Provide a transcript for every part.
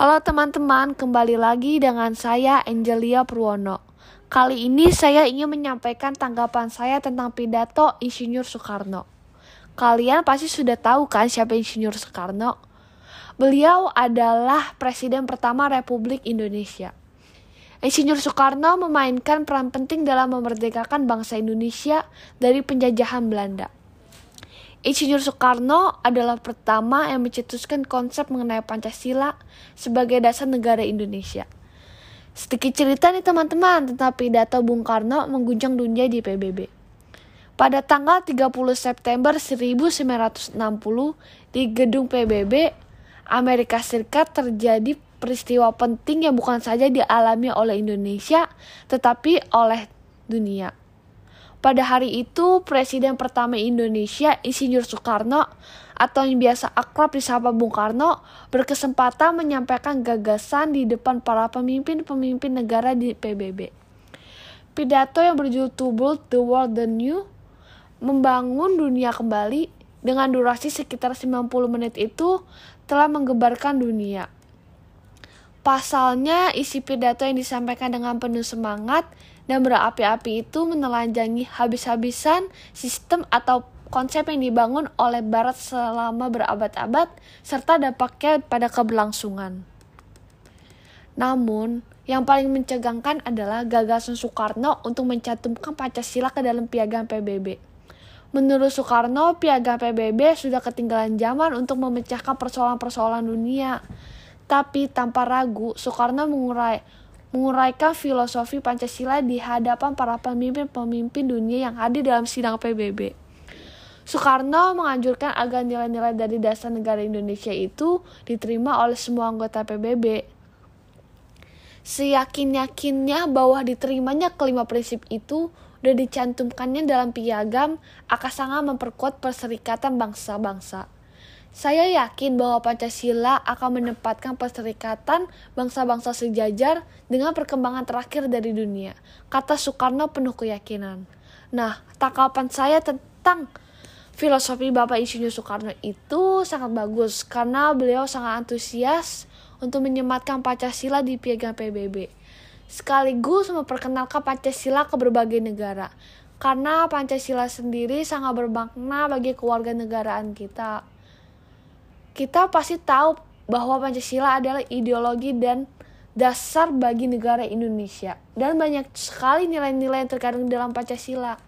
Halo teman-teman, kembali lagi dengan saya Angelia Purwono. Kali ini saya ingin menyampaikan tanggapan saya tentang pidato Insinyur Soekarno. Kalian pasti sudah tahu kan siapa Insinyur Soekarno? Beliau adalah presiden pertama Republik Indonesia. Insinyur Soekarno memainkan peran penting dalam memerdekakan bangsa Indonesia dari penjajahan Belanda. Insinyur Soekarno adalah pertama yang mencetuskan konsep mengenai Pancasila sebagai dasar negara Indonesia. Sedikit cerita nih teman-teman tentang pidato Bung Karno mengguncang dunia di PBB. Pada tanggal 30 September 1960 di gedung PBB, Amerika Serikat terjadi peristiwa penting yang bukan saja dialami oleh Indonesia, tetapi oleh dunia. Pada hari itu, Presiden pertama Indonesia, Insinyur Soekarno, atau yang biasa akrab disapa Bung Karno, berkesempatan menyampaikan gagasan di depan para pemimpin-pemimpin negara di PBB. Pidato yang berjudul To Build the World the New, membangun dunia kembali, dengan durasi sekitar 90 menit itu telah menggebarkan dunia. Pasalnya, isi pidato yang disampaikan dengan penuh semangat dan berapi-api itu menelanjangi habis-habisan sistem atau konsep yang dibangun oleh Barat selama berabad-abad serta dampaknya pada keberlangsungan. Namun, yang paling mencegangkan adalah gagasan Soekarno untuk mencantumkan Pancasila ke dalam piagam PBB. Menurut Soekarno, piagam PBB sudah ketinggalan zaman untuk memecahkan persoalan-persoalan dunia tapi tanpa ragu, Soekarno mengurai, menguraikan filosofi Pancasila di hadapan para pemimpin-pemimpin dunia yang hadir dalam sidang PBB. Soekarno menganjurkan agar nilai-nilai dari dasar negara Indonesia itu diterima oleh semua anggota PBB. Seyakin-yakinnya bahwa diterimanya kelima prinsip itu dan dicantumkannya dalam piagam akan sangat memperkuat perserikatan bangsa-bangsa. Saya yakin bahwa Pancasila akan menempatkan perserikatan bangsa-bangsa sejajar dengan perkembangan terakhir dari dunia, kata Soekarno penuh keyakinan. Nah, tanggapan saya tentang filosofi Bapak Insinyur Soekarno itu sangat bagus karena beliau sangat antusias untuk menyematkan Pancasila di piagam PBB. Sekaligus memperkenalkan Pancasila ke berbagai negara. Karena Pancasila sendiri sangat bermakna bagi keluarga negaraan kita kita pasti tahu bahwa Pancasila adalah ideologi dan dasar bagi negara Indonesia dan banyak sekali nilai-nilai yang terkandung dalam Pancasila.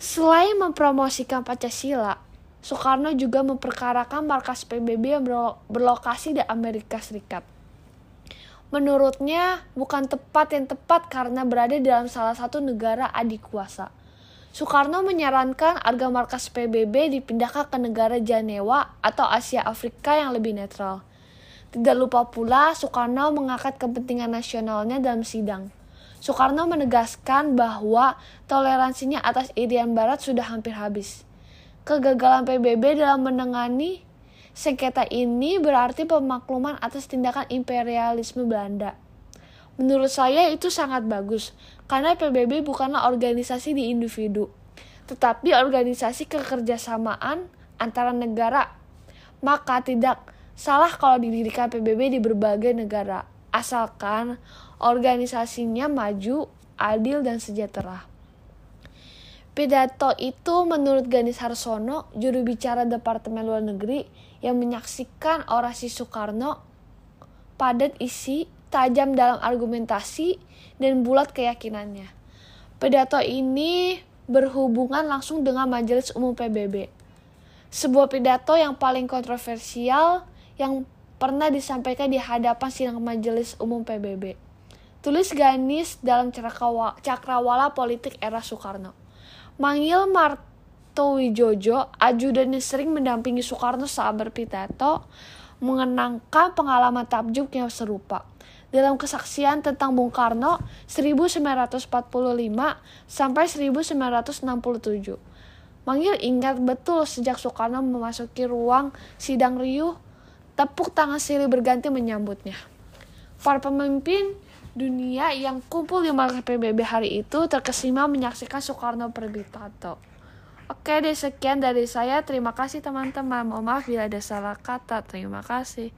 Selain mempromosikan Pancasila, Soekarno juga memperkarakan markas PBB yang berlokasi di Amerika Serikat. Menurutnya, bukan tepat yang tepat karena berada dalam salah satu negara adik kuasa. Soekarno menyarankan agar markas PBB dipindahkan ke negara Janewa atau Asia Afrika yang lebih netral. Tidak lupa pula Soekarno mengangkat kepentingan nasionalnya dalam sidang. Soekarno menegaskan bahwa toleransinya atas Irian Barat sudah hampir habis. Kegagalan PBB dalam menangani sengketa ini berarti pemakluman atas tindakan imperialisme Belanda. Menurut saya itu sangat bagus, karena PBB bukanlah organisasi di individu, tetapi organisasi kekerjasamaan antara negara. Maka tidak salah kalau didirikan PBB di berbagai negara, asalkan organisasinya maju, adil, dan sejahtera. Pidato itu menurut Ganis Harsono, juru bicara Departemen Luar Negeri, yang menyaksikan orasi Soekarno padat isi tajam dalam argumentasi, dan bulat keyakinannya. Pidato ini berhubungan langsung dengan Majelis Umum PBB. Sebuah pidato yang paling kontroversial yang pernah disampaikan di hadapan sidang Majelis Umum PBB. Tulis Ganis dalam cakrawala politik era Soekarno. Manggil Martowijojo, ajudan yang sering mendampingi Soekarno saat berpidato, mengenangkan pengalaman takjub yang serupa dalam kesaksian tentang Bung Karno 1945 sampai 1967. Manggil ingat betul sejak Soekarno memasuki ruang sidang riuh, tepuk tangan silih berganti menyambutnya. Para pemimpin dunia yang kumpul di markas PBB hari itu terkesima menyaksikan Soekarno berpidato. Oke deh sekian dari saya. Terima kasih teman-teman. Mohon maaf bila ada salah kata. Terima kasih.